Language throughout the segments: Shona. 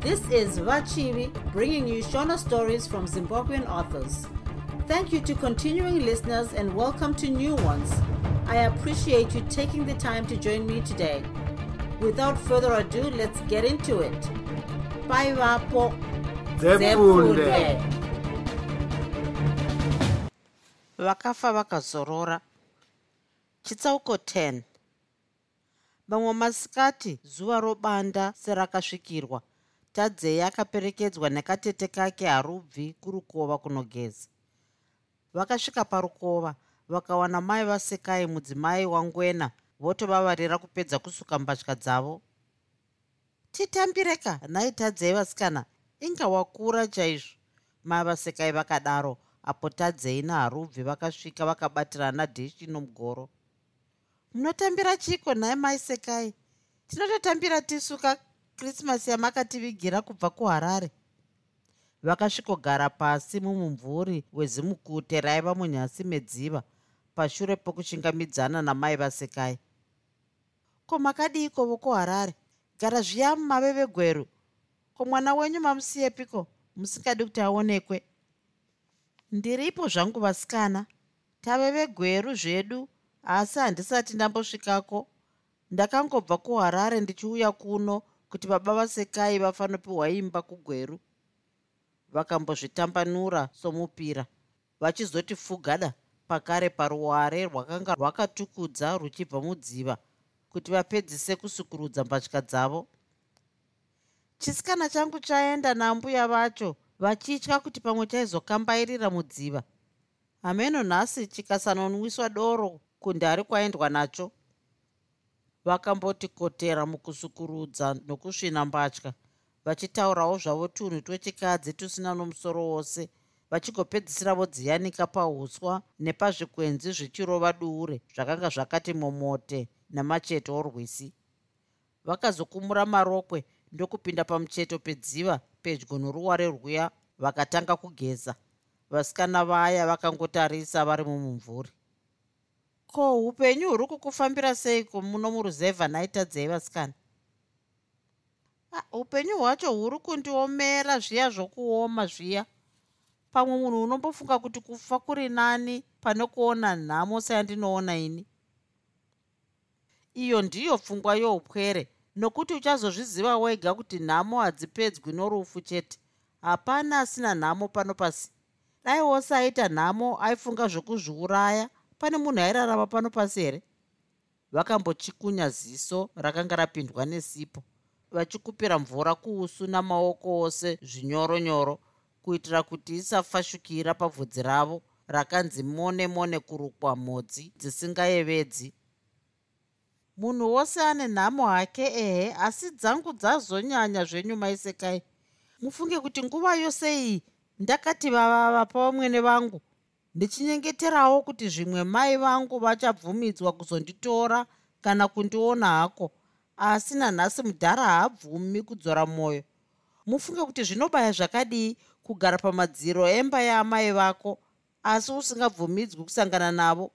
This is Vachivi bringing you Shona stories from Zimbabwean authors. Thank you to continuing listeners and welcome to new ones. I appreciate you taking the time to join me today. Without further ado, let's get into it. Bye, Vapo. Zefunde. vakafa vakazorora chitsauko 10 mamwe masikati zuva robanda serakasvikirwa tadzei akaperekedzwa nekatete kake harubvi kurukova kunogeza. Vakasvika parukova vakawana mai vasekai mudzimai wangwena votovavarira kupedza kusuka mbatya dzavo. Titambireka nhai tadzei vasikana inga wakura chaizvo. Mai vasekai vakadaro apo tadzei naharubvi vakasvika vakabatirana dhishi nomugoro. Munotambira chiko nhai maisekai tinototambira tisuka krismasi yamakativigira kubva kuharare. Vakasvikogara pasi mumumvuri wezimukute raiva munyasi medziva pashure pokuchingamidzana namai vasekai. Ko makadiiko vokuharare gara zviya mumavevegweru ko mwana wenyu mamusiyepiko? Musingadi kuti aonekwe. Ndiripo zvangu vasikana. Tavevegweru zvedu asi handisati ndambosvikako. Ndakangobva kuharare ndichiuya kuno kuti baba vasekai vafanopiwa imba kugweru vakambozvitambanura somupira vachizoti fugada pakare paruware rwakanga rwakatukudza ruchibva mudziva kuti vapedzise kusukurudza mbatya dzavo. Chisikana changu chaenda nambuya vacho vachitya kuti pamwe chaizokambairira mudziva. Hameno nhasi chikasanonwiswa doro kundari kwaendwa nacho vakamboti kotera mukusukurudza nokusvina mbatya. Vachitaurawo zvavo tunhu twechikadzi tusina nomusoro wose. Vachigopedzisira vodziyanika pauswa nepazvikwenzi zvichirova duure zvakanga zvakati momote namacheto orwisi. Vakazokumura marokwe ndokupinda pamucheto pedziva pedyo noruware rwuya vakatanga kugeza. Vasikana vaya vakangotarisa vari mumumvuri ko upenyu huri kukufambira seiko muno muruzevha naitadzei vasikana upenyu hwacho huri kundiomera zviya zvokuoma zviya. Pamwe munhu unombofunga kuti kufa kuri nani pane kuona nhamo seyandinoona ini? Iyo ndiyo pfungwa youpwere nokuti uchazozviziva wega kuti nhamo hadzipedzwi norufu chete. Hapana asina nhamo pano pasi. Dai wose aita nhamo aifunga zvokuzviuraya pane munhu airarama pano pasi here? Vakambochikunya ziso rakanga rapindwa nesipo vachikupira mvura kuusu namaoko ose zvinyoronyoro kuitira kuti isafashukira pabvudzi ravo rakanzi mone mone kurukwa mhodzi dzisingayevedzi. Munhu wose ane nhamo hake ehe asi dzangu dzazonyanya zvenyu maisekai. Mufunge kuti nguva yose iyi ndakati vavava pavamwene vangu ndichinyengeterawo kuti zvimwe mai vangu vachabvumidzwa kuzonditora kana kundiona hako asi nanhasi mudhara haabvumi kudzora mwoyo. Mufunge kuti zvinobaya zvakadii kugara pamadziro emba yaamai vako asi usingabvumidzwi kusangana navo?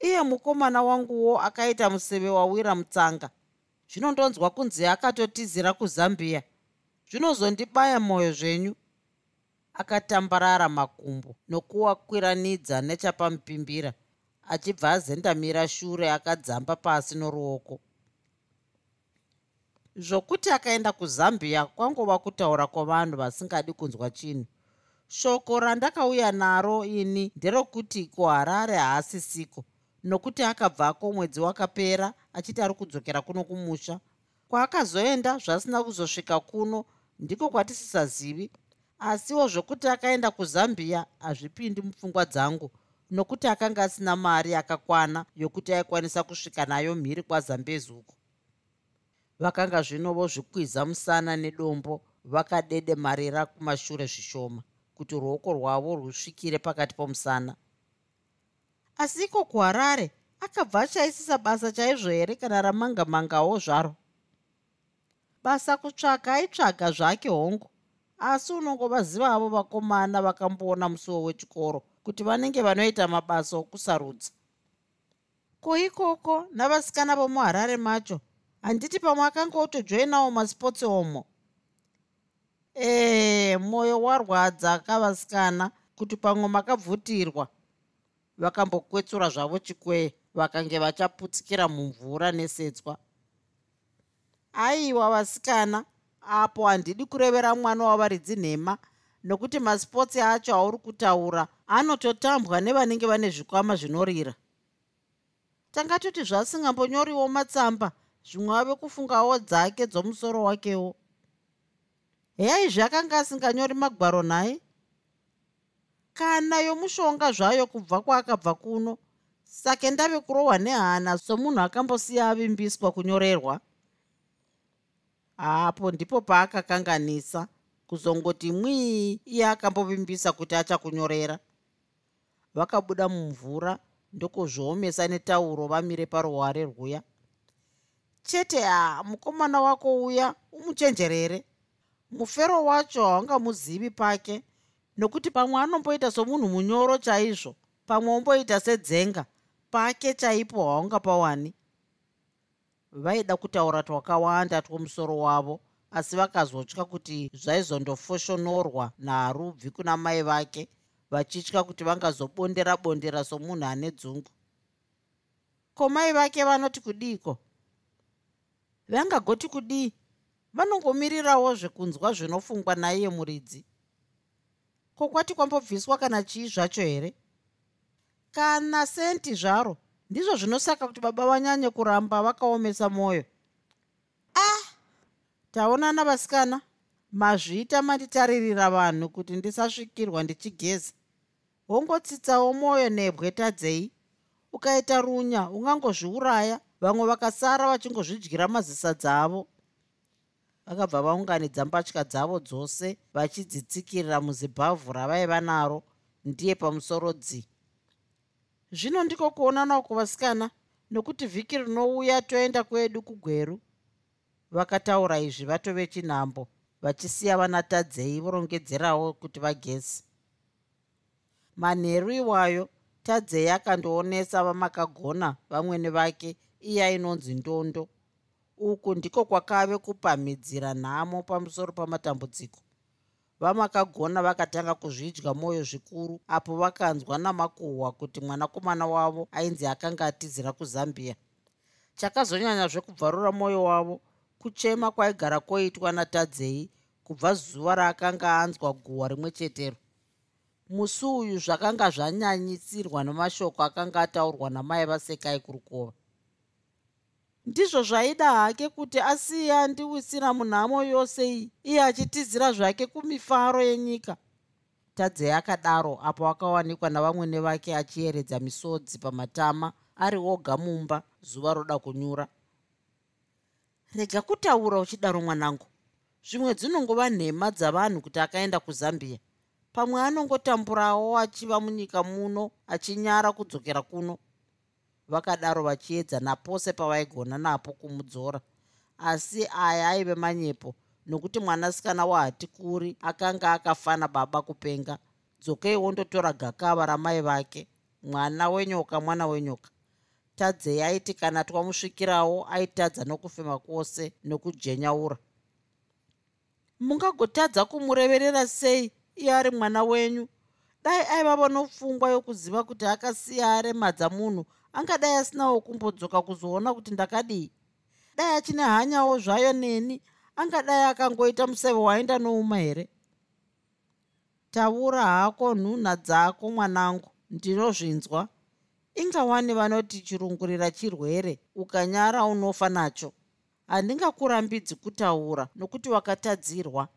Iye mukomana wanguwo akaita museve wawira mutsanga. Zvinondonzwa kunzi akatotizira kuzambia. Zvinozondibaya mwoyo zvenyu akatambarara makumbo nokuwakwiranidza nechapamupimbira achibva azendamira shure akadzamba pasi noruoko. Zvokuti akaenda kuzambia kwangova kutaura kwavanhu vasingadi kunzwa chinhu. Shoko randakauya naro ini nderokuti kuharare haasisiko nokuti akabvako mwedzi wakapera achiti ari kudzokera kuno kumusha. Kwaakazoenda zvasina kuzosvika kuno ndiko kwatisisazivi asiwo zvokuti akaenda kuzambia hazvipindi mupfungwa dzangu nokuti akanga asina mari yakakwana yokuti aikwanisa kusvika nayo mhiri kwazambezuko vakanga zvino vozvikwiza musana nedombo vakadedemarira kumashure zvishoma kuti ruoko rwavo rusvikire pakati pomusana. Asi iko kuharare akabva achaisisa basa chaizvo here kana ramangamangawo zvaro? Basa kutsvaga aitsvaga zvake hongu asi unongovazivavo vakomana vakamboona musuwo wechikoro kuti vanenge vanoita mabasa okusarudza. Ko ikoko navasikana vomuharare macho handiti pamwe akanga otojoinawo masipotsi omo? Ee mwoyo warwadza kavasikana kuti pamwe makabvutirwa. Vakambokwetsura zvavo chikwee vakange vachaputsikira mumvura nesetswa. Aiwa vasikana apo handidi kurevera mwana wavaridzi nhema nokuti masipotsi acho auri kutaura anototambwa nevanenge vane zvikwama zvinorira. Tangatoti zvasingambonyoriwo matsamba zvimwe ave kufungawo dzake dzomusoro wakewo. Heyai zvakanga asinganyori magwaro nhaye kana yomushonga zvayo kubva kwaakabva kuno sake ndave kurohwa nehana somunhu akambosiya avimbiswa kunyorerwa hapo ndipo paakakanganisa kuzongoti mwii iye akambovimbisa kuti achakunyorera. Vakabuda mumvura ndokuzviomesa netauro vamire paruware rwuya. Chete ha mukomana wako uya umuchenjerere. Mufero wacho haungamuzivi pake nokuti pamwe anomboita somunhu munyoro chaizvo pamwe omboita sedzenga pake chaipo haungapawani vaida kutaura twakawanda twomusoro wavo asi vakazotya kuti zvaizondofoshonorwa naarubvi kuna mai vake vachitya kuti vangazobondera bondera somunhu ane dzungu. Ko mai vake vanoti kudiiko vangagoti kudii? Vanongomirirawo zvekunzwa zvinofungwa naiye muridzi. Ko kwati kwambobviswa kana chii zvacho here? Kana senti zvaro ndizvo zvinosaka kuti baba vanyanye kuramba vakaomesa mwoyo ah taonana vasikana mazviita manditaririra vanhu kuti ndisasvikirwa ndichigeza. Wongotsitsawo mwoyo nebwe tadzei ukaita runya ungangozviuraya vamwe vakasara vachingozvidyira mazisadza avo vakabva vaunganidza mbatya dzavo dzose vachidzitsikirira muzibhavhu ravaiva naro ndiye pamusoro dzi zvino ndiko kuonanawo kuvasikana nokuti vhiki rinouya toenda kwedu kugweru. Vakataura izvi vatove chinhambo vachisiya vanatadzei vorongedzerawo kuti vagezi manheru iwayo tadzei akandoonesa vamakagona vamwene vake iye ainonzi ndondo. Uku ndiko kwakave kupamhidzira nhamo pamusoro pamatambudziko vamakagona vakatanga kuzvidya mwoyo zvikuru apo vakanzwa namakuhwa kuti mwanakomana wavo ainzi akanga atizira kuzambia. Chakazonyanyazvekubvarura mwoyo wavo kuchema kwaigara kwoitwa natadzei kubva zuva raakanga anzwa guhwa rimwe chetero. Musi uyu zvakanga zvanyanyisirwa nemashoko akanga ataurwa namai vasekai kurukova ndizvo zvaida hake kuti asiye andiwisira munhamo yose iyi iye achitizira zvake kumifaro yenyika. Tadzei akadaro apo akawanikwa navamwene vake achiyeredza misodzi pamatama ari oga mumba zuva roda kunyura. Rega kutaura uchidaro mwanangu. Zvimwe dzinongova nhema dzavanhu kuti akaenda kuzambia. Pamwe anongotamburawo achiva munyika muno achinyara kudzokera kuno vakadaro vachiedza napose pavaigona napo kumudzora. Asi aya aive manyepo nokuti mwanasikana wahatikuri akanga akafana baba kupenga. Dzokei wondotora gakava ramai vake mwana wenyoka mwana wenyoka. Tadzei aiti kana twamusvikirawo aitadza nokufema kwose nokujenyaura mungagotadza kumureverera sei iye ari mwana wenyu? Dai aivava nopfungwa yokuziva kuti akasiya aremadza munhu angadai asinawo kumbodzoka kuzoona kuti ndakadii. Dai achine hanyawo zvayo neni angadai akangoita museve waenda nouma here? Taura hako nhunha dzako mwanangu ndinozvinzwa ingawani vanoti chirungurira chirwere ukanyara unofa nacho. Handingakurambidzi kutaura nokuti wakatadzirwa.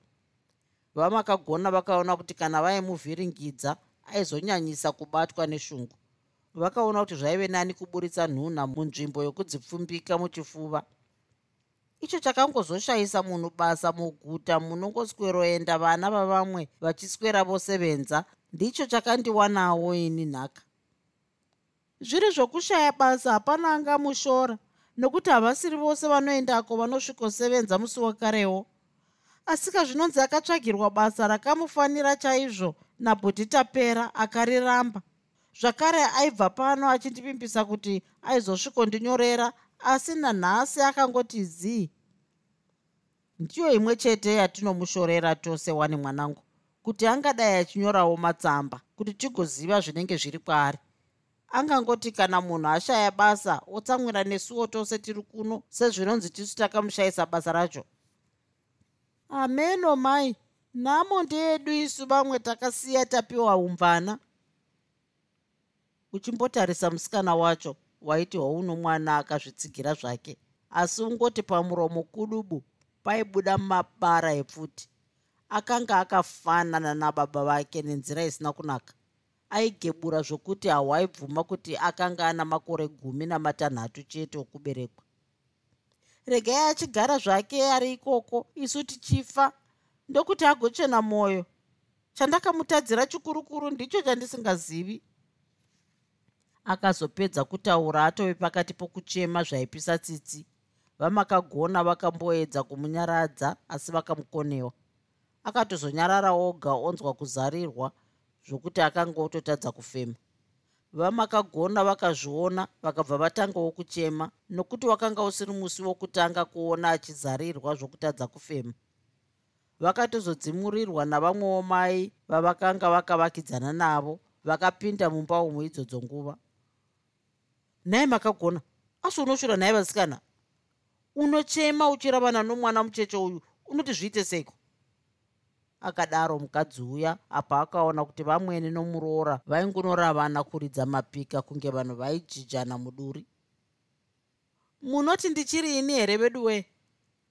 Vamakagona vakaona kuti kana vaimuvhiringidza aizonyanyisa kubatwa neshungu vakaona kuti zvaive nani kuburitsa nhunha munzvimbo yokudzipfumbika muchifuva. Icho chakangozoshayisa munhu basa muguta munongosweroenda vana vavamwe vachiswera vosevenza. Ndicho chakandiwanawo ini nhaka. Zviri zvokushaya basa hapana angamushora nokuti havasiri vose vanoendako vanosvikosevenza musi wekarewo asika zvinonzi akatsvagirwa basa rakamufanira chaizvo nabhutitapera akariramba zvakare aibva pano achindivimbisa kuti aizosvikondinyorera asi nanhasi akangoti zii. Ndiyo imwe chete yatinomushorera tose wani mwanangu kuti angadai achinyorawo matsamba kuti tigoziva zvinenge zviri kwaari. Angangoti kana munhu ashaya basa otsamwira nesuwo tose tiri kuno sezvinonzi tisu takamushayisa basa racho. Ameno mai nhamo ndeedu isu vamwe takasiya tapiwa umvana uchimbotarisa musikana wacho waiti wauno mwana akazvitsigira zvake. Asi ungoti pamuromo kudubu paibuda mabara epfuti. Akanga akafanana nababa vake nenzira isina kunaka. Aigebura zvokuti hawaibvuma kuti akanga ana makore gumi namatanhatu chete okuberekwa. Regai achigara zvake ari ikoko isu tichifa. Ndokuti agochena mwoyo chandakamutadzira chikurukuru ndicho chandisingazivi akazopedza kutaura atove pakati pokuchema zvaipisa tsitsi. Vamakagona vakamboedza kumunyaradza asi vakamukonewa. Akatozonyarara oga onzwa kuzarirwa zvokuti akanga ototadza kufema. Vamakagona vakazviona vakabva vatangawo kuchema nokuti wakanga usiri musi wokutanga kuona achizarirwa zvokutadza kufema. Vakatozodzimurirwa navamwewo mai vavakanga vakavakidzana navo vakapinda mumba umu idzodzo nguva nhaye makagona. Asi unoshura nhaye vasikana. Unochema uchiravana nomwana mucheche uyu unoti zviite seiko? Akadaro mukadzi uya apa akaona kuti vamwene nomuroora vaingunoravana kuridza mapika kunge vanhu vaijijana muduri. Munoti ndichirini here vedu wee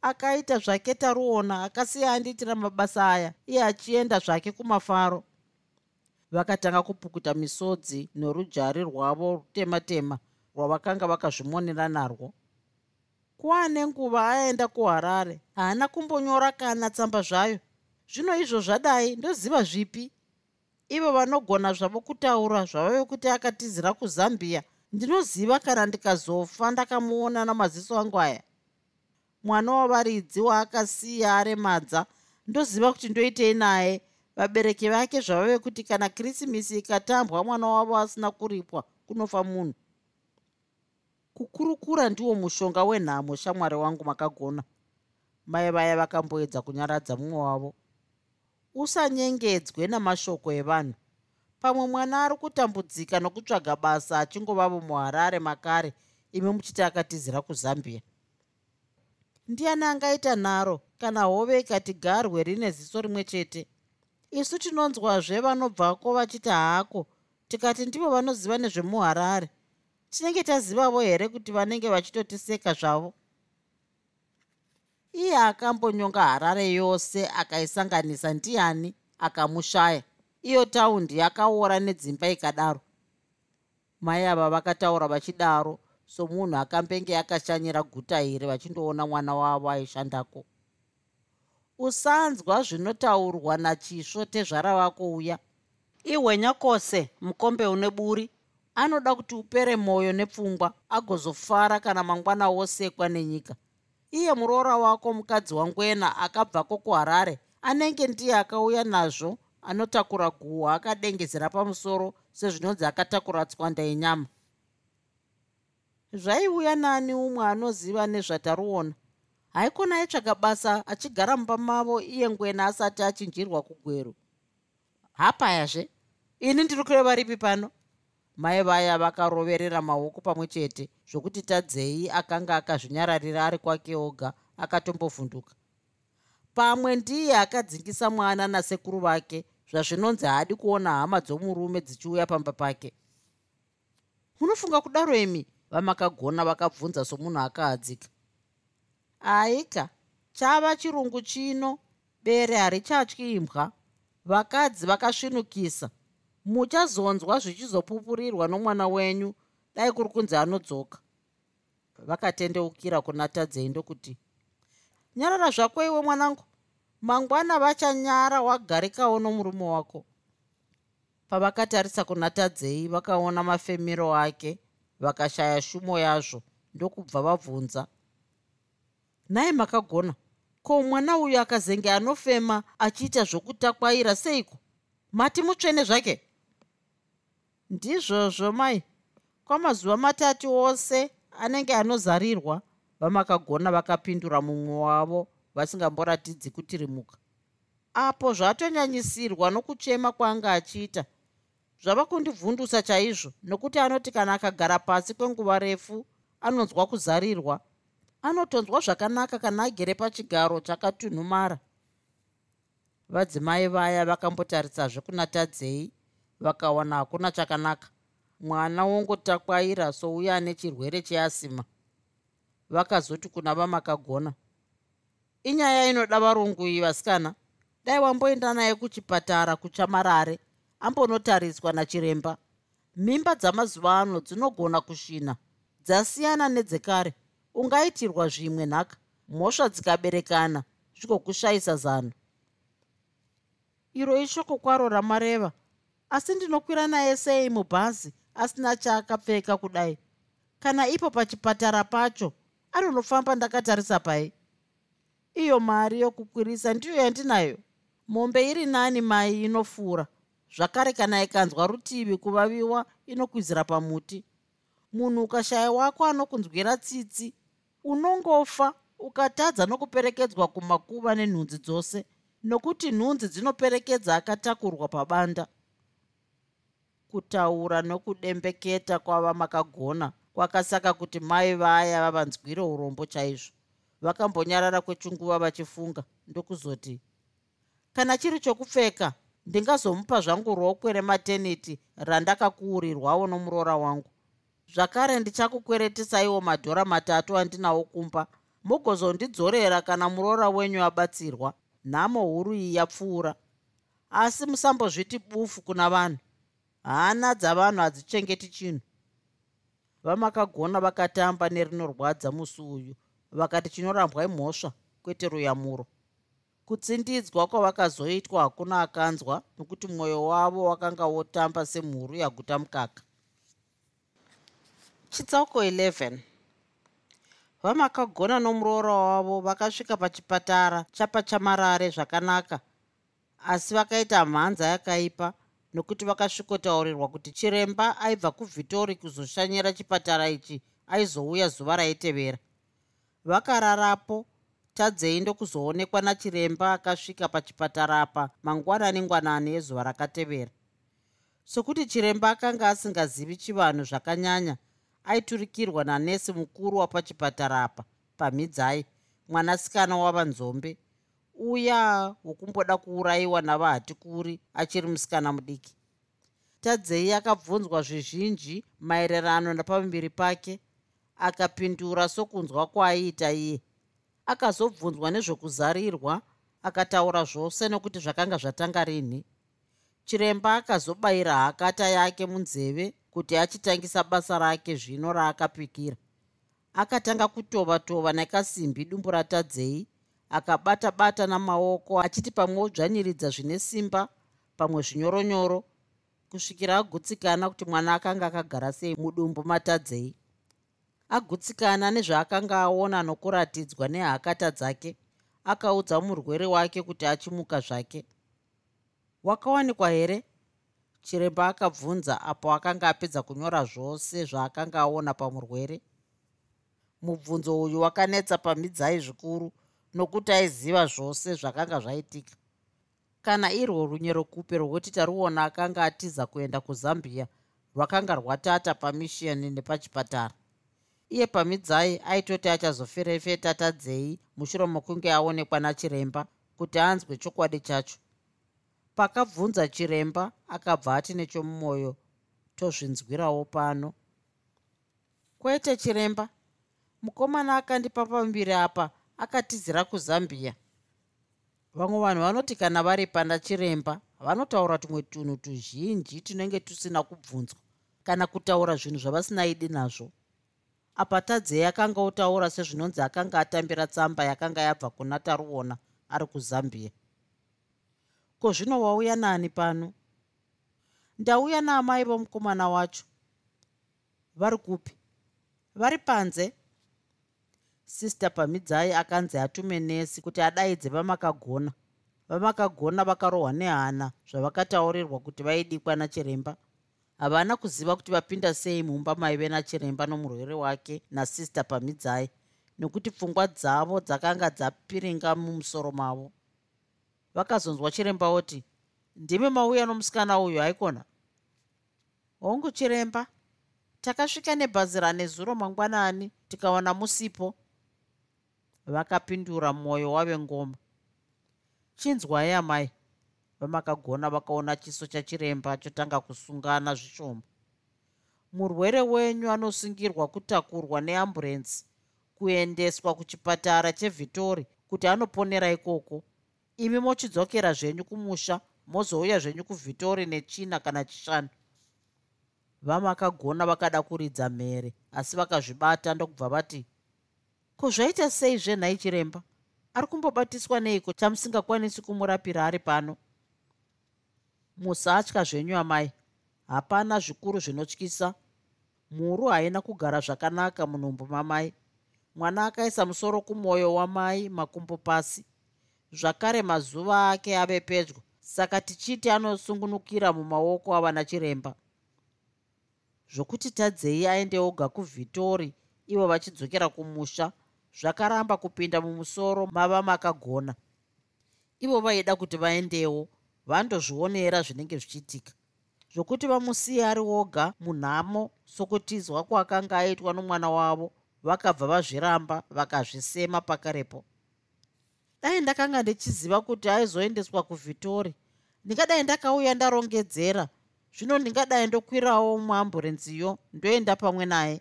akaita zvake taruona akasiya andiitira mabasa aya iye achienda zvake kumafaro. Vakatanga kupukuta misodzi norujari rwavo rutema-tema rwavakanga vakazvimonera narwo. Kuwane nguva aenda kuharare haana kumbonyora kana tsamba zvayo. Zvino izvo zvadai ndoziva zvipi? Ivo vanogona zvavo kutaura zvavave kuti akatizira kuzambia. Ndinoziva kana ndikazofa ndakamuona namaziso angu aya. Mwana wavaridzi waakasiya aremadza ndoziva kuti ndoitei naye. Vabereki vake zvavave kuti kana krisimisi ikatambwa mwana wavo asina kuripwa kunofa munhu kukurukura ndiwo mushonga wenhamo shamwari wangu makagona. Mai vaya vakamboedza kunyaradza mumwe wavo. Usanyengedzwe namashoko evanhu. Pamwe mwana ari kutambudzika nokutsvaga basa achingovavo muharare makare imi muchiti akatizira kuzambia. Ndiani angaita nharo kana hove ikati garwe rine ziso rimwe chete? Isu tinonzwazve vanobvako vachiti haako tikati ndivo vanoziva nezvemuharare tinenge tazivavo here kuti vanenge vachitotiseka zvavo? Iye akambonyonga harare yose akaisanganisa ndiani akamushaya? Iyo taundi yakaora nedzimba ikadaro. Mai ava vakataura vachidaro somunhu akambenge akashanyira guta iri vachindoona mwana wavo aishandako? Usanzwa zvinotaurwa nachisvo tezvara vako uya. Ihwenya kwose mukombe une buri anoda kuti upere mwoyo nepfungwa agozofara kana mangwana wosekwa nenyika iye muroora wako mukadzi wangwena akabvako kuharare anenge ndiye akauya nazvo anotakura guhwa akadengezera pamusoro sezvinonzi akatakura tswanda yenyama. Zvaiuya nani umwe anoziva nezvataruona. Haikona aitsvaga basa achigara mumba mavo iye ngwena asati achinjirwa kugweru. Hapayazve? Ini ndiri kureva ripi pano mai vaya vakaroverera maoko pamwe chete zvokuti tadzei akanga akazvinyararira ari kwake oga akatombovhunduka pamwe ndiye akadzingisa mwana nasekuru vake zvazvinonzi haadi kuona hama dzomurume dzichiuya pamba pake. Munofunga kudaro imi? Vamakagona vakabvunza somunhu akaadzika aika chava chirungu chino bere harichatyi imbwa vakadzi vakasvinukisa muchazonzwa zvichizopupurirwa nomwana wenyu. Dai kuri kunzi anodzoka. Vakatendeukira kuna tadzei ndokuti nyarara zvako iwe mwanangu mangwana vachanyara wagarikawo nomurume wako. Pavakatarisa kuna tadzei vakaona mafemiro ake vakashaya shumo yazvo ndokubva vabvunza. Nhaye makagona ko mwana uyu akazenge anofema achiita zvokutakwaira seiko? Mati mutsvene zvake ndizvozvo mai kwamazuva matatu ose anenge anozarirwa vamakagona vakapindura mumwe wavo vasingamboratidzi kutirimuka. Apo zvatonyanyisirwa nokuchema kwaanga achiita zvava kundibvundusa chaizvo nokuti anoti kana akagara pasi kwenguva refu anonzwa kuzarirwa anotonzwa zvakanaka kana agere pachigaro chakatunhumara. Vadzimai vaya vakambotarisazve kuna tadzei vakawana hakuna chakanaka. Mwana wongotakwaira souya ane chirwere cheasima. Vakazoti kuna vamakagona inyaya inoda varungu iyi vasikana. Dai wamboenda naye kuchipatara kuchamarare ambonotariswa nachiremba. Mimba dzamazuva ano dzinogona kushina dzasiyana nedzekare. Ungaitirwa zvimwe nhaka mhosva dzikaberekana zvikokushayisa zano. Iro ishoko kwaro ramareva asi ndinokwira naye sei mubhazi asina chaakapfeka kudai. Kana ipo pachipatara pacho anonofamba ndakatarisa pai. Iyo mari yokukwirisa ndiyo yandinayo. Mombe iri nani mai inofuura zvakare kana ikanzwa rutivi kuvaviwa inokwizira pamuti. Munhu ukashaya wako anokunzwira tsitsi unongofa ukatadza nokuperekedzwa kumakuva nenhunzi dzose nokuti nhunzi dzinoperekedza akatakurwa pabanda kutaura nokudembeketa kwava makagona kwakasaka kuti mai vaya vavanzwire urombo chaizvo. Vakambonyarara kwechinguva vachifunga ndokuzoti kana chiri chokupfeka ndingazomupa zvangu rokwe remateniti randakakuurirwawo nomuroora wangu. Zvakare ndichakukweretesaiwo madhora matatu andinawo kumba. Mugozondidzorera kana muroora wenyu abatsirwa nhamo huru iyi yapfuura. Asi musambozviti bufu kuna vanhu hana dzavanhu hadzichengeti chinhu. Vamakagona vakatamba nerinorwadza musi uyu vakati chinorambwa imhosva kwete ruyamuro. Kutsindidzwa kwavakazoitwa hakuna akanzwa nokuti mwoyo wavo wakanga wotamba semhuru yaguta mukaka. Chitsauko 11 vamakagona nomuroora wavo vakasvika pachipatara chapachamarare zvakanaka asi vakaita mhanza yakaipa nokuti vakasvikotaurirwa kuti chiremba aibva kuvhitori kuzoshanyira chipatara ichi aizouya zuva raitevera. Vakararapo tadzei ndokuzoonekwa nachiremba akasvika pachipatara apa mangwanani-ngwanani ezuva rakatevera. Sokuti chiremba akanga asingazivi chivanhu zvakanyanya aiturikirwa nanesi mukuru wapachipatara apa pamhidzai mwanasikana wavanzombe uya wokumboda kuurayiwa navahatikuri achiri musikana mudiki. Tadzei akabvunzwa zvizhinji maererano napamuviri pake akapindura sokunzwa kwaaiita iye. Akazobvunzwa nezvokuzarirwa akataura zvose nokuti zvakanga zvatanga rinhi chiremba akazobayira hakata yake munzeve kuti achitangisa basa rake zvino raakapikira. Akatanga kutova tova nekasimbi dumbu ratadzei akabata-bata namaoko achiti pamwe odzvanyiridza zvine simba pamwe zvinyoronyoro kusvikira agutsikana kuti mwana akanga akagara sei mudumbu matadzei. Agutsikana nezvaakanga aona nokuratidzwa nehakata dzake akaudza murwere wake kuti achimuka zvake. Wakawanikwa here? Chiremba akabvunza apo akanga apedza kunyora zvose zvaakanga aona pamurwere. Mubvunzo uyu wakanetsa pamhidzai zvikuru nokuti aiziva zvose zvakanga zvaitika. Kana irwo runyero kupe rwokuti taruona akanga atiza kuenda kuzambia rwakanga rwatata pamishoni nepachipatara. Iye pamhidzai aitoti achazoferefeta tadzei mushure mokunge aonekwa nachiremba kuti anzwe chokwadi chacho. Pakabvunza chiremba akabva ati nechomumwoyo tozvinzwirawo pano. Kwete chiremba mukomana akandipa pambiri apa akatizira kuzambia. Vamwe vanhu vanoti kana vari pana chiremba vanotaura tumwe tunhu tuzhinji tunenge tusina kubvunzwa kana kutaura zvinhu zvavasinaidi nazvo. Apa tadzei akanga otaura sezvinonzi akanga atambira tsamba yakanga yabva kuna taruona ari kuzambia. Ko zvino wauya nani pano? Ndauya naamai vomukomana wacho. Vari kupi? Vari panze sista pamidzai akanzi atume nesi kuti adaidze vamakagona. Vamakagona vakarohwa nehana zvavakataurirwa kuti vaidikwa nachiremba. Havana kuziva kuti vapinda sei mumba maive nachiremba nomurwere wake nasista pamidzai nokuti pfungwa dzavo dzakanga dzapiringa mumusoro mavo. Vakazonzwa chiremba oti ndimi mauya nomusikana uyu haikona? Hongu chiremba takasvika nebhazi ranezuro mangwanani tikawana musipo vakapindura mwoyo wave ngoma. Chinzwai amai vamakagona vakaona chiso chachiremba chotanga kusungana zvishoma. Murwere wenyu anosungirwa kutakurwa neamburenzi kuendeswa kuchipatara chevhitori kuti anoponera ikoko. Imi mochidzokera zvenyu kumusha mozouya zvenyu kuvhitori nechina kana chishanu. Vamakagona vakada kuridza mhere asi vakazvibata ndokubva vati ko zvaita sei zvenhai chiremba ari kumbobatiswa neiko chamusingakwanisi kumurapira ari pano? Musatya zvenyu amai. Hapana zvikuru zvinotyisa. Mhuru haina kugara zvakanaka munhumbu mamai. Mwana akaisa musoro kumwoyo wamai makumbo pasi. Zvakare mazuva ake ave pedyo. Saka tichiti anosungunukira mumaoko avana chiremba. Zvokuti tadzei aende oga kuvhitori ivo vachidzokera kumusha zvakaramba kupinda mumusoro mava makagona. Ivo vaida kuti vaendewo vandozvionera zvinenge zvichiitika. Zvokuti vamusiye ari woga munhamo sokutizwa kwakanga aitwa nomwana wavo vakabva vazviramba vakazvisema pakarepo. Dai ndakanga ndichiziva kuti aizoendeswa kuvhitori ndingadai ndakauya ndarongedzera. Zvino ndingadai ndokwirawo muamburenziyo ndoenda pamwe naye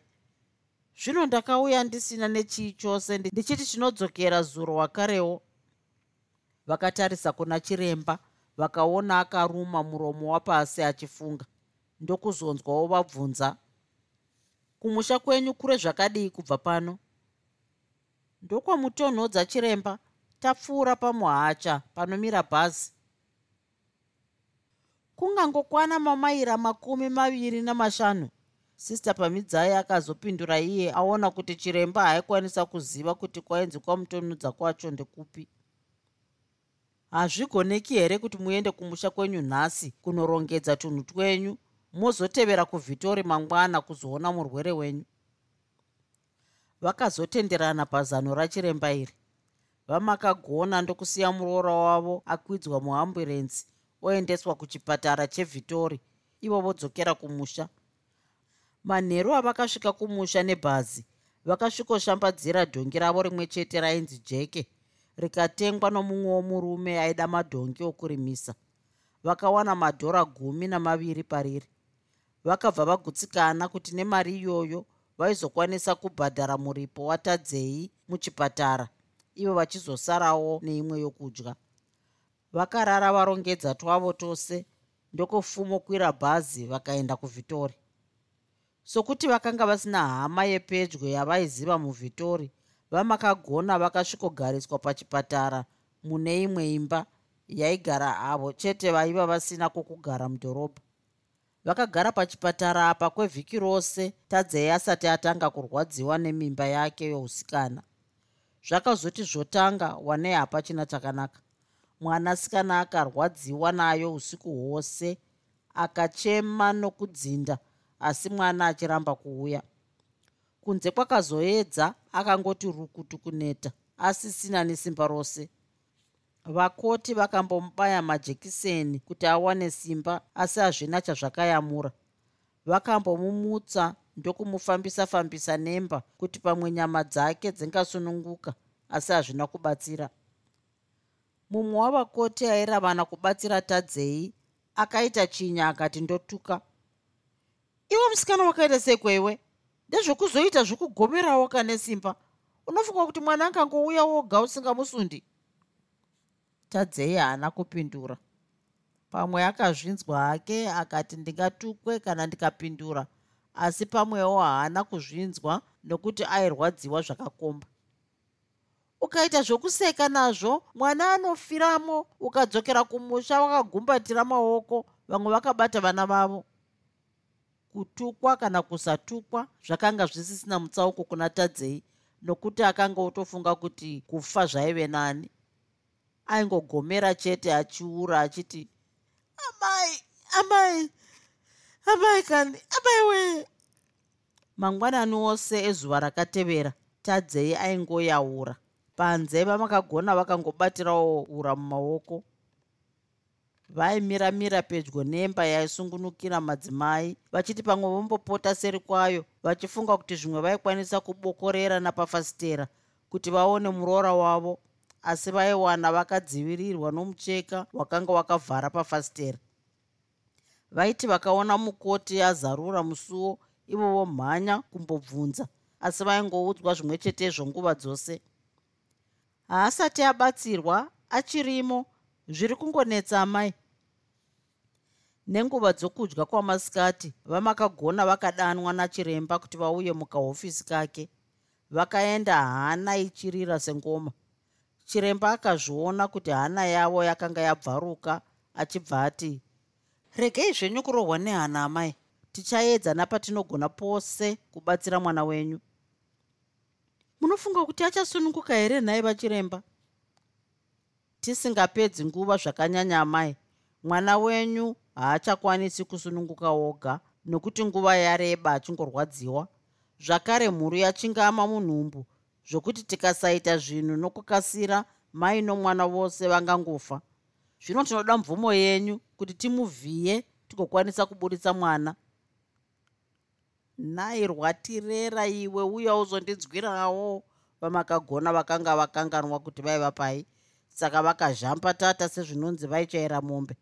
zvino ndakauya ndisina nechii chose ndichiti chinodzokera zuro wakarewo. Vakatarisa kuna chiremba vakaona akaruma muromo wapasi achifunga. Ndokuzonzwawo vabvunza kumusha kwenyu kure zvakadii kubva pano? Ndokwamutonhodza chiremba tapfuura pamuhacha panomira bhazi. Kungangokwana mamaira makumi maviri namashanu sista pamidzai akazopindura iye aona kuti chiremba haikwanisa kuziva kuti kwainzi kwamutonudza kwacho ndekupi. Hazvigoneki here kuti muende kumusha kwenyu nhasi kunorongedza tunhu twenyu mozotevera kuvhitori mangwana kuzoona murwere wenyu? Vakazotenderana pazano rachiremba iri. Vamakagona ndokusiya muroora wavo akwidzwa muamburenzi oendeswa kuchipatara chevhitori ivo vodzokera kumusha manheru avakasvika kumusha nebhazi vakasvikoshambadzira dhongi ravo rimwe chete rainzi jeke rikatengwa nomumwewo murume aida madhongi okurimisa. Vakawana madhora gumi namaviri pariri. Vakabva vagutsikana kuti nemari iyoyo vaizokwanisa kubhadhara muripo watadzei muchipatara ivo vachizosarawo neimwe yokudya. Vakarara varongedza twavo tose ndokufumokwira bhazi vakaenda kuvhitori sokuti vakanga vasina hama yepedyo yavaiziva muvhitori vamakagona vakasvikogariswa pachipatara mune imwe imba yaigara avo chete vaiva vasina kwokugara mudhorobha. Vakagara pachipatara apa kwevhiki rose tadzei asati atanga kurwadziwa nemimba yake yousikana. Zvakazoti zvotanga wanei hapachina chakanaka. Mwanasikana akarwadziwa nayo usiku hwose akachema nokudzinda asi mwana achiramba kuuya. Kunze kwakazoedza akangoti rukutu kuneta asisina nesimba rose. Vakoti vakambomubaya majekiseni kuti awane simba asi hazvina chazvakayamura. Vakambomumutsa ndokumufambisa-fambisa nemba kuti pamwe nyama dzake dzingasununguka asi hazvina kubatsira. Mumwe wavakoti airavana kubatsira tadzei akaita chinya akati ndotuka iwe musikana wakaita sekweiwe ndezvekuzoita zvokugomerawo kane simba. Unofunga kuti mwana angangouya woga usingamusundi? Tadzei haana kupindura. Pamwe akazvinzwa hake akati ndingatukwe kana ndikapindura. Asi pamwewo haana kuzvinzwa nokuti airwadziwa zvakakomba. Ukaita zvokuseka nazvo mwana anofiramo. Ukadzokera kumusha wakagumbatira maoko. Vamwe vakabata vana vavo kutukwa kana kusatukwa zvakanga zvisisina mutsauko kuna tadzei nokuti akanga otofunga kuti kufa zvaive nani. Aingogomera chete achiura achiti amai amai amai kani amai wee mangwanani ose ezuva rakatevera tadzei aingoyaura. Panze vamakagona vakangobatirawo ura mumaoko vaimiramira pedyo nemba yaisungunukira madzimai vachiti pamwe vombopota seri kwayo vachifunga kuti zvimwe vaikwanisa kubokorera napafasitera kuti vaone muroora wavo asi vaiwana vakadzivirirwa nomucheka wakanga wakavhara pafasitera. Vaiti vakaona mukoti azarura musuwo ivo vomhanya kumbobvunza asi vaingoudzwa zvimwe chetezvo nguva dzose. Haasati abatsirwa achirimo zviri kungonetsa amai nenguva dzokudya kwamasikati vamakagona vakadanwa nachiremba kuti vauye mukahofisi kake. Vakaenda hana ichirira sengoma. Chiremba akazviona kuti hana yavo yakanga yabvaruka achibva ati regei zvenyu kurohwa nehana amai tichaedza napatinogona pose kubatsira mwana wenyu. Munofunga kuti achasununguka here nhai vachiremba tisingapedzi nguva zvakanyanya amai mwana wenyu haachakwanisi kusununguka woga nokuti nguva yareba achingorwadziwa. Zvakare mhuru yachingama munhumbu zvokuti tikasaita zvinhu nokukasira mai nomwana vose vangangofa. Zvino tinoda mvumo yenyu kuti timuvhiye tigokwanisa kuburitsa mwana. Nairwatirera iwe uya uzondidzwirawo vamakagona vakanga vakanganwa kuti vaiva pai saka vakazhamba tata sezvinonzi vaichaira mombe.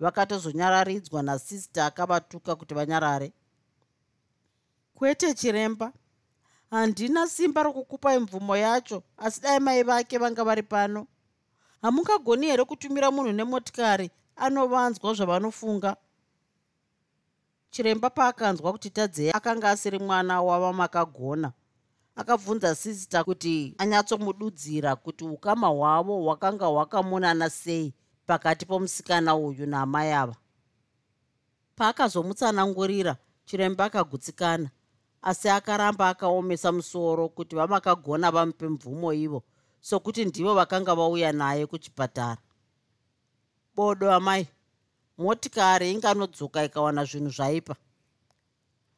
Vakatozonyararidzwa nasista akavatuka kuti vanyarare. Kwete chiremba. Handina simba rokukupai mvumo yacho asi dai mai vake vanga vari pano. Hamungagoni here kutumira munhu nemotikari anovanzwa zvavanofunga? Chiremba paakanzwa kuti tadzei akanga asiri mwana wava makagona akabvunza sisita kuti anyatsomududzira kuti ukama hwavo hwakanga hwakamonana sei pakati pomusikana uyu naamai ava? Paakazomutsanangurira chiremba akagutsikana asi akaramba akaomesa musoro kuti vamakagona vamupe mvumo ivo sokuti ndivo vakanga vauya naye kuchipatara. Bodo amai motikari inganodzoka ikawana zvinhu zvaipa.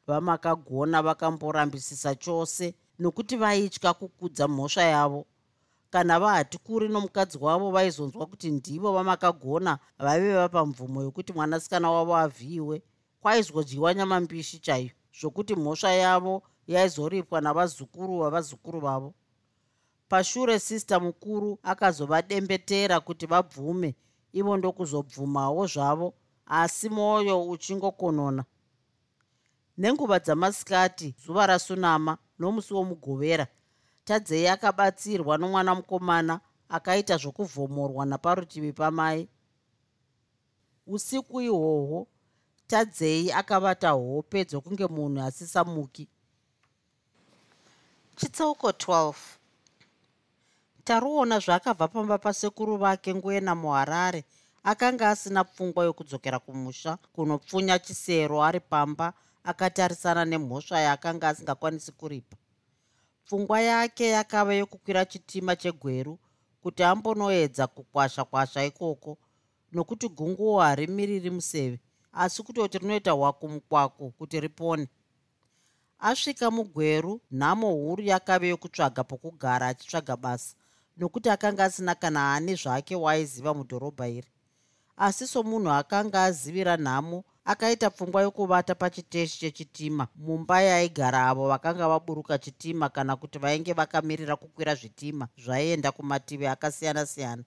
Vamakagona vakamborambisisa chose nokuti vaitya kukudza mhosva yavo. Kana vahati kuri nomukadzi wavo vaizonzwa kuti ndivo vamakagona vaive vapa mvumo yokuti mwanasikana wavo avhiyiwe kwaizodyiwa nyama mbishi chaiyo zvokuti mhosva yavo yaizoripwa navazukuru vavazukuru vavo. Pashure sista mukuru akazovadembetera kuti vabvume ivo ndokuzobvumawo zvavo asi mwoyo uchingokonona. Nenguva dzamasikati zuva rasunama nomusi womugovera tadzei akabatsirwa nomwana mukomana akaita zvokuvhomorwa naparutivi pamai. Usiku ihwohwo tadzei akavata hope dzokunge munhu asisamuki. Chitsauko 12 taruona zvaakabva pamba pasekuru vake nguena muharare akanga asina pfungwa yokudzokera kumusha kunopfunya chisero ari pamba akatarisana nemhosva yaakanga asingakwanisi kuripa. Pfungwa yake yakava yokukwira chitima chegweru kuti ambonoedza kukwasha kwasha ikoko nokuti gunguo harimiriri museve asi kutoti rinoita hwaku mukwako kuti ripone. Asvika mugweru nhamo huru yakave yokutsvaga pokugara achitsvaga basa nokuti akanga asina kana ani zvake waaiziva mudhorobha iri. Asi somunhu akanga azivira nhamo akaita pfungwa yokuvata pachiteshi chechitima. Mumba yaigara avo vakanga vaburuka chitima kana kuti vainge vakamirira kukwira zvitima zvaienda kumativi akasiyana-siyana.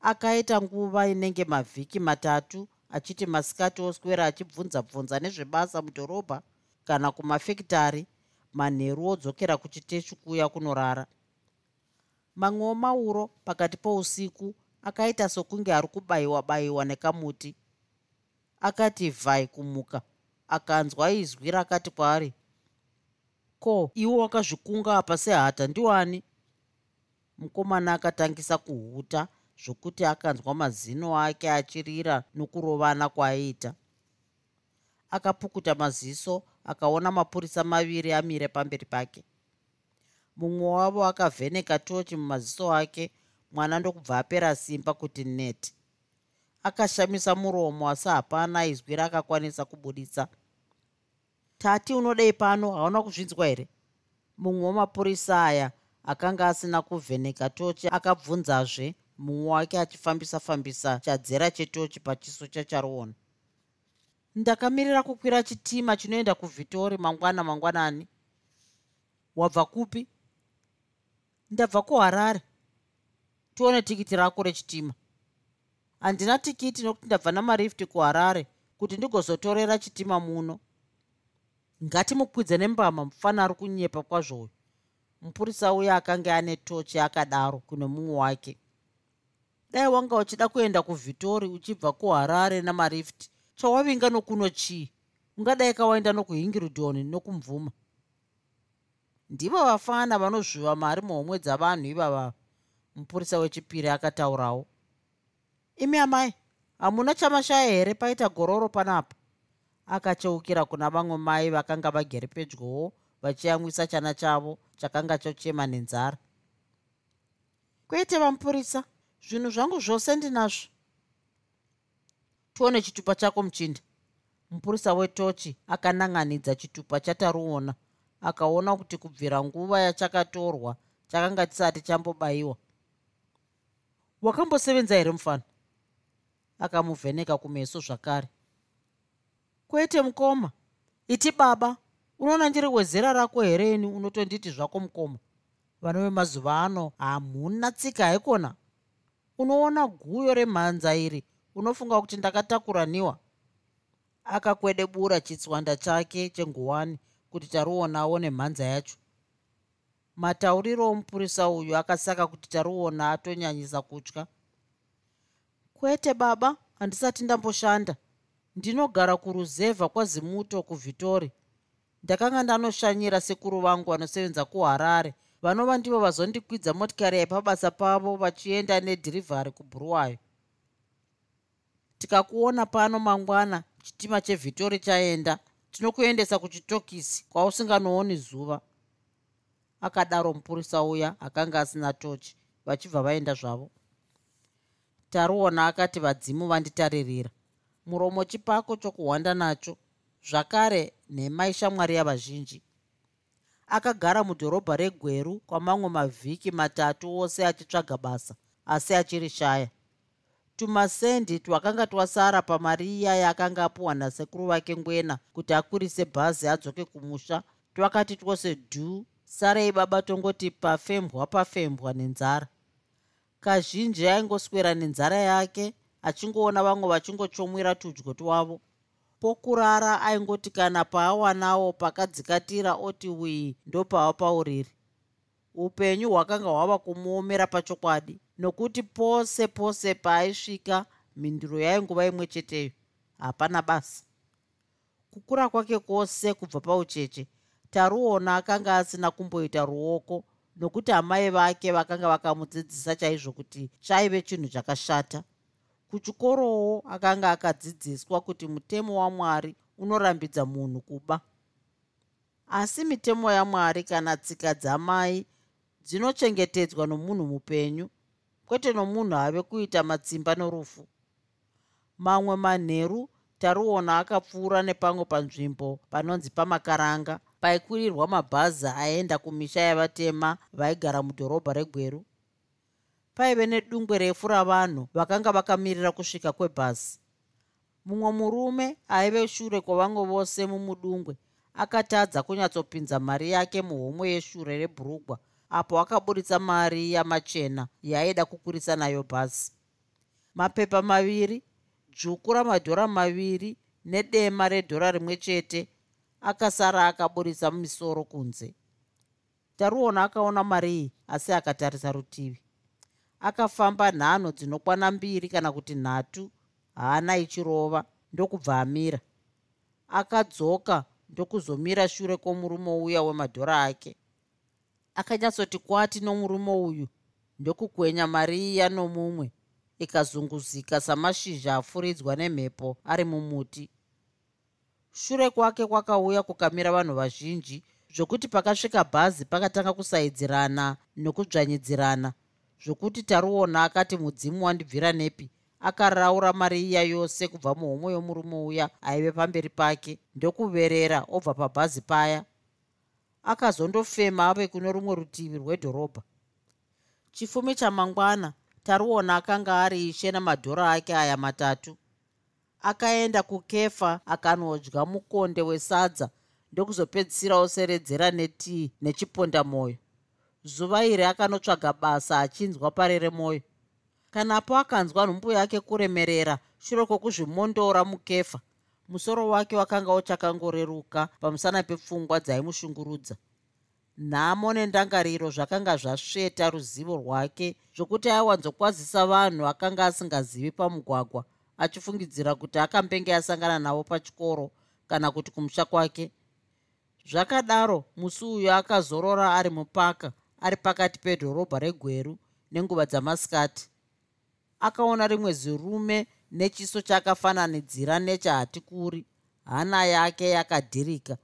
Akaita nguva inenge mavhiki matatu achiti masikati oswera achibvunza-bvunza nezvebasa mudhorobha kana kumafekitari manheru odzokera kuchiteshi kuya kunorara. Mamwewo mauro pakati pousiku akaita sokunge ari kubayiwa-bayiwa nekamuti akati vhai kumuka. Akanzwa izwi rakati kwaari ko iwo wakazvikunga apa sehata ndiwani mukomana akatangisa kuhuta zvokuti akanzwa mazino ake achirira nokurovana kwaaiita akapukuta maziso akaona mapurisa maviri amire pamberi pake. Mumwe wavo akavheneka tochi mumaziso ake mwana ndokubva apera simba kuti neti akashamisa muromo asi hapana izwi rakakwanisa kubudisa tati unodei pano? Hauna kuzvinzwa here? Mumwe wemapurisa aya akanga asina kuvheneka tochi akabvunzazve mumwe wake achifambisa fambisa chadzera chetochi pachiso chacharuona. Ndakamirira kukwira chitima chinoenda kuvhitori mangwana mangwanani. Wabva kupi? Ndabva kuharare. Tione tikiti rako rechitima handina tikiti nokuti ndabva namarifti kuharare kuti ndigozotorera chitima muno. Ngatimukwidze nembama mufana ari kunyepa kwazvouyu mupurisa uya akanga ane tochi akadaro kune mumwe wake. Dai wanga uchida kuenda kuvhitori uchibva kuharare namarifti chawavinga nokuno chii? Ungadai kawaenda nokuhingirudhoni nokumvuma. Ndivo vafana vanozviva mari muhomwe dzavanhu ivava mupurisa wechipiri akataurawo imi amai hamuna chamashaya here paita gororo panapa akacheukira kuna vamwe mai vakanga vagere pedyowo vachiyamwisa chana chavo chakanga chochema nenzara. Kwete vamupurisa zvinhu zvangu zvose ndinazvo. Tione chitupa chako muchinda mupurisa wetochi akanan'anidza chitupa chataruona akaona kuti kubvira nguva yachakatorwa chakanga chisati chambobayiwa wakambosevenza here mufana akamuvheneka kumeso zvakare. Kwete mukoma iti baba unoona ndiri wezera rako hereni unotonditi zvako mukoma? Vana vemazuva ano hamuna tsika haikona. Unoona guyo remhanza iri unofunga kuti ndakatakura akakwedebura chitswanda chake chenguwani kuti taruonawo nemhanza yacho. Matauriro omupurisa uyu akasaka kuti taruona atonyanyisa kutya kwete baba handisati ndamboshanda. Ndinogara kuruzevha kwazimuto kuvhitori ndakanga ndanoshanyira sekuru vangu vanosevenza kuharare. Vanova ndivo vazondikwidza motikari yaipabasa pavo vachienda nedhirivhari kubhuruwayo. Tikakuona pano mangwana chitima chevhitori chaenda tinokuendesa kuchitokisi kwausinganooni zuva. Akadaro mupurisa uya akanga asina tochi vachibva vaenda zvavo taruona akati vadzimu vanditaririra. Muromo chipako chokuhwanda nacho zvakare nhema ishamwari yavazhinji akagara mudhorobha regweru kwamamwe mavhiki matatu ose achitsvaga basa asi achiri shaya tumasendi twakanga twasara pamari iya yaakanga apiwa nasekuru vake ngwena kuti akurise bhazi adzoke kumusha twakati twose dhuu sarei baba tongoti pafembwa pafembwa nenzara kazhinji aingoswera nenzara yake achingoona vamwe vachingochomwira tudyo twavo. Pokurara aingoti kana paawanawo pakadzikatira oti wii ndopava pauriri upenyu hwakanga hwava kumuomera pachokwadi nokuti pose pose paaisvika mhinduro yainguva imwe cheteyo. Hapana basa. Kukura kwake kwose kubva paucheche taruona akanga asina kumboita ruoko nokuti amai vake vakanga vakamudzidzisa chaizvo kuti chaive chinhu chakashata. Kuchikorowo akanga akadzidziswa kuti mutemo wamwari unorambidza munhu kuba. Asi mitemo yamwari kana tsika dzamai dzinochengetedzwa nomunhu mupenyu kwete nomunhu ave kuita matsimba norufu. Mamwe manheru taruona akapfuura nepamwe panzvimbo panonzi pamakaranga paikurirwa mabhazi aenda kumisha yavatema vaigara mudhorobha regweru. Paive nedungwe refu ravanhu vakanga vakamirira kusvika kwebhazi. Mumwe murume aive shure kwavamwe vose mumudungwe akatadza kunyatsopinza mari yake muhomwe yeshure rebhurugwa apo akaburitsa mari yamachena yaaida kukurisa nayo bhazi. Mapepa maviri dzvuku ramadhora maviri nedema redhora rimwe chete akasara akaburitsa misoro kunze. Taruona akaona mari iyi asi akatarisa rutivi. Akafamba nhano dzinokwana mbiri kana kuti nhatu haana ichirova ndokubva amira. Akadzoka ndokuzomira shure kwomurume uya wemadhora ake. Akanyatsoti kwati nomurume uyu ndokukwenya mari iya nomumwe ikazunguzika samashizha afuridzwa nemhepo ari mumuti shure kwake kwakauya kukamira vanhu vazhinji zvokuti pakasvika bhazi pakatanga kusaidzirana nokudzvanyidzirana zvokuti taruona akati mudzimu wandibvira nepi? Akaraura mari iya yose kubva muhomwe yomurume uya aive pamberi pake ndokuverera obva pabhazi paya. Akazondofema ave kuno rumwe rutivi rwedhorobha. Chifumi chamangwana taruona akanga ari ishe namadhora ake aya matatu akaenda kukefa akanodya mukonde wesadza ndokuzopedzisira oseredzera netii nechiponda mwoyo zuva iri akanotsvaga basa achinzwa parere mwoyo kanapo akanzwa nhumbu yake kuremerera shure kwokuzvimondora mukefa musoro wake wakanga uchakangoreruka pamusana pepfungwa dzaimushungurudza. Nhamo nendangariro zvakanga zvasveta ruzivo rwake zvokuti aiwanzokwazisa vanhu akanga asingazivi pamugwagwa achifungidzira kuti akambenge asangana navo pachikoro kana kuti kumusha kwake. Zvakadaro musi uyu akazorora ari mupaka ari pakati pedhorobha regweru nenguva dzamasikati. Akaona rimwe zirume nechiso chakafananidzira nechahatikuri hana yake yakadhirika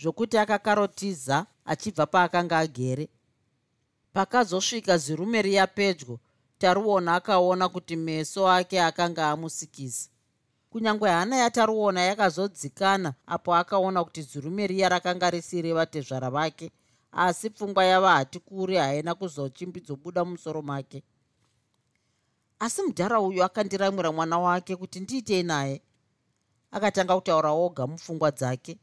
zvokuti akakarotiza achibva paakanga agere. Pakazosvika zirume riya pedyo taruona akaona kuti meso ake akanga amusikisa. Kunyange hana yataruona yakazodzikana apo akaona kuti zirume riya rakanga risiri vatezvara vake asi pfungwa yava hatikuri haina kuzochimbizobuda mumusoro make. Asi mudhara uyu akandiramwira mwana wake kuti ndiitei naye. Akatanga kutaura oga mupfungwa dzake.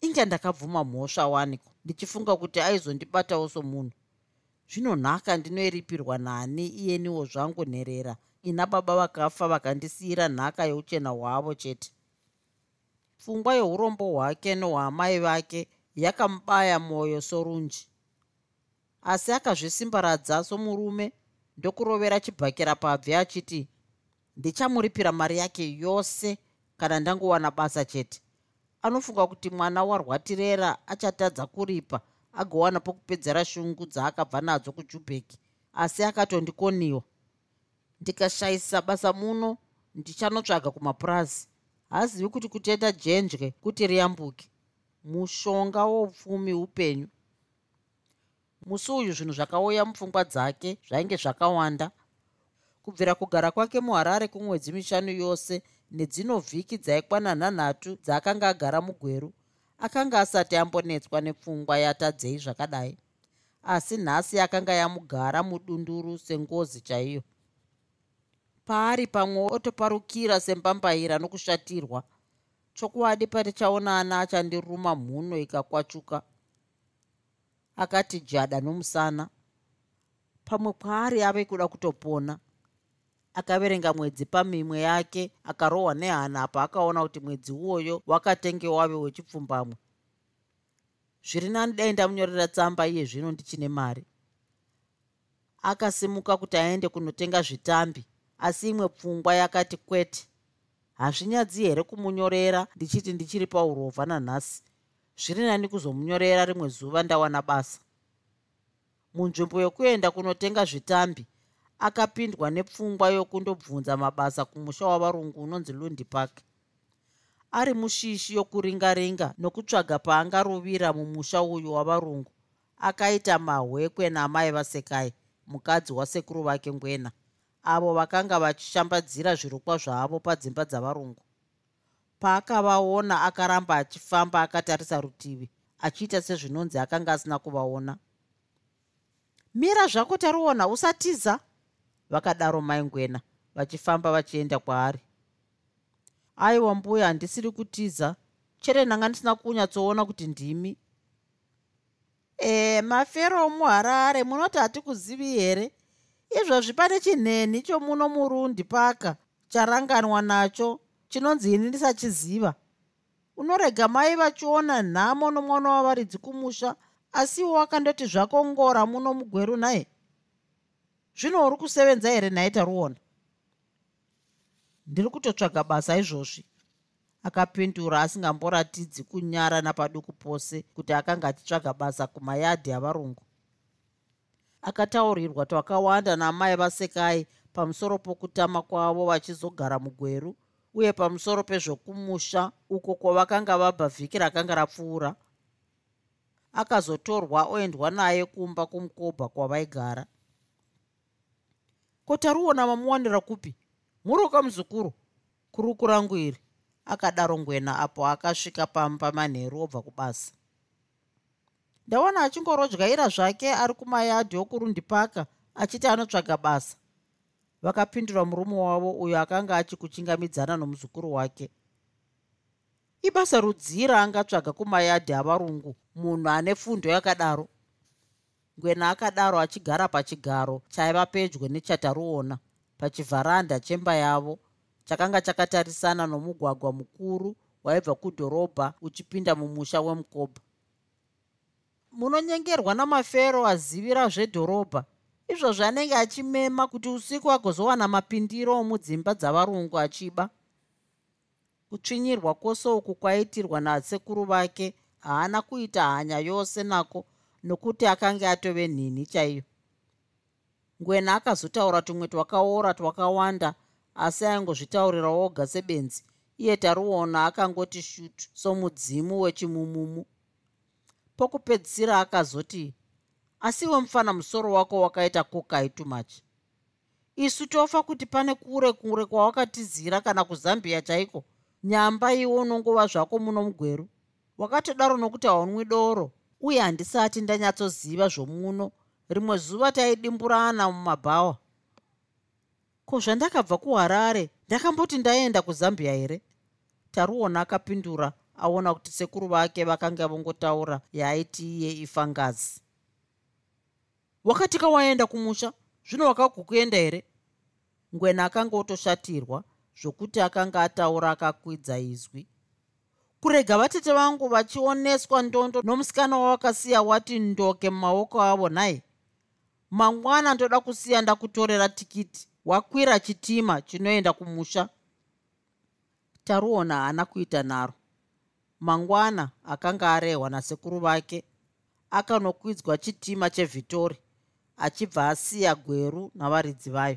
Inge ndakabvuma mhosva waniko? Ndichifunga kuti aizondibatawo somunhu zvinonhaka ndinoiripirwa nani iyeniwo zvangu nherera. Ina baba vakafa vakandisiyira nhaka yeuchena hwavo chete. Pfungwa yeurombo hwake nehwaamai vake yakamubaya mwoyo sorunji. Asi akazvisimbaradza somurume ndokurovera chibhakira pabvi achiti ndichamuripira mari yake yose kana ndangowana basa chete. Anofunga kuti mwana warwatirera achatadza kuripa agowana pokupedzera shungu dzaakabva nadzo kujubheki. Asi akatondikoniwa. Ndikashayisa basa muno ndichanotsvaga kumapurazi. Haazivi kuti kutenda jenje kuti riyambuke? Mushonga woupfumi upenyu musi uyu zvinhu zvakauya mupfungwa dzake zvainge zvakawanda. Kubvira kugara kwake muharare kumwedzi mishanu yose nedzino vhiki dzaikwana nhanhatu dzaakanga agara mugweru akanga asati ambonetswa nepfungwa yatadzei zvakadai. Asi nhasi akanga yamugara mudunduru sengozi chaiyo. Paari pamwe otoparukira sembambaira nokushatirwa chokwadi patichaonana achandiruma mhuno ikakwachuka. Akati jada nomusana. Pamwe kwaari ave kuda kutopona akaverenga mwedzi pamimwe yake akarohwa nehana paakaona kuti mwedzi uwoyo wakatenge wave wechipfumbamwe. Zviri nani dai ndamunyorera tsamba iye zvino ndichine mari? Akasimuka kuti aende kunotenga zvitambi asi imwe pfungwa yakati kwete hazvinyadzi here kumunyorera? ndichiti ndichiri paurovha nanhasi. Zviri nani kuzomunyorera rimwe zuva ndawana basa? Munzvimbo yokuenda kunotenga zvitambi akapindwa nepfungwa yokundobvunza mabasa kumusha wavarungu unonzi lundi park ari mushishi yokuringaringa nokutsvaga paangaruvira mumusha uyu wavarungu akaita mahwekwe namai vasekai mukadzi wasekuru vake ngwena avo vakanga vachishambadzira zvirukwa zvavo padzimba dzavarungu. Paakavaona akaramba achifamba akatarisa rutivi achiita sezvinonzi akanga asina kuvaona. Mira zvako taruona usatiza vakadaro maingwena vachifamba vachienda kwaari. Aiwa mbuya handisiri kutiza. Chere ndanga ndisina kunyatsoona kuti ndimi. E mafero muharare munoti hatikuzivi here? Izvozvi pane chinheni chomuno murundi paka charanganwa nacho chinonzi ini ndisachiziva. Unorega mai vachiona nhamo nomwana wavaridzi kumusha asiwo wakandoti zvako ngora muno mugweru naye zvino uri kusevenza here nhaita ruona? Ndiri kutotsvaga basa izvozvi. Akapindura asingamboratidzi kunyara napaduku pose kuti akanga achitsvaga basa kumayadhi avarungu. Akataurirwa twakawanda namai vasekai pamusoro pokutama kwavo vachizogara mugweru uye pamusoro pezvokumusha uko kwavakanga vabva vhiki rakanga rapfuura. Akazotorwa oendwa naye kumba kumukobha kwavaigara kotaruona mamuwanira kupi? Muroka muzukuru. Kuruku rangu iri. Akadaro ngwena apo akasvika pamba manheru obva kubasa. Ndawana achingorodyaira zvake ari kumayadhi okurundipaka achiti anotsvaga basa. Vakapindura murume wavo uyo akanga achikuchingamidzana nomuzukuru wake. Ibasa rudzii raangatsvaga kumayadhi avarungu munhu ane fundo yakadaro ngwena akadaro achigara pachigaro chaiva pedyo nechataruona pachivharanda chemba yavo chakanga chakatarisana nomugwagwa mukuru waibva kudhorobha uchipinda mumusha wemukobha munonyengerwa namafero azivira zvedhorobha izvozvo anenge achimema kuti usiku agozowana mapindiro omudzimba dzavarungu achiba. Kutsvinyirwa kwose uku kwaitirwa nasekuru vake haana kuita hanya yose nako nokuti akanga atove nhini chaiyo. Ngwena akazotaura tumwe twakaora twakawanda asi aingozvitaurira oga sebenzi. Iye taruona akangoti shutu somudzimu wechimumumu. Pokupedzisira akazoti asiwe mufana musoro wako wakaita kokai too much. Isu tofa kuti pane kure kure kwawakatizira kana kuzambiya chaiko? Nyamba iwo unongova zvako muno mugweru. Wakatodaro nokuti haunwi doro uye handisati ndanyatsoziva zvomuno. Rimwe zuva taidimburana mumabhawa. Ko zvandakabva kuharare ndakamboti ndaenda kuzambia here? Taruona akapindura aona kuti sekuru vake vakanga vongotaura yaaiti iye ifangazi wakatika waenda kumusha? Zvino wakagokuenda here? Ngwena akanga otoshatirwa zvokuti akanga ataura akakwidza izwi kurega vatete vangu vachioneswa ndondo nomusikana wawakasiya wati ndoke mumaoko avo nhai mangwana ndoda kusiya ndakutorera tikiti. Wakwira chitima chinoenda kumusha. Taruona haana kuita naro. Mangwana akanga arehwa nasekuru vake akanokwidzwa chitima chevhitori achibva asiya gweru navaridzi vayo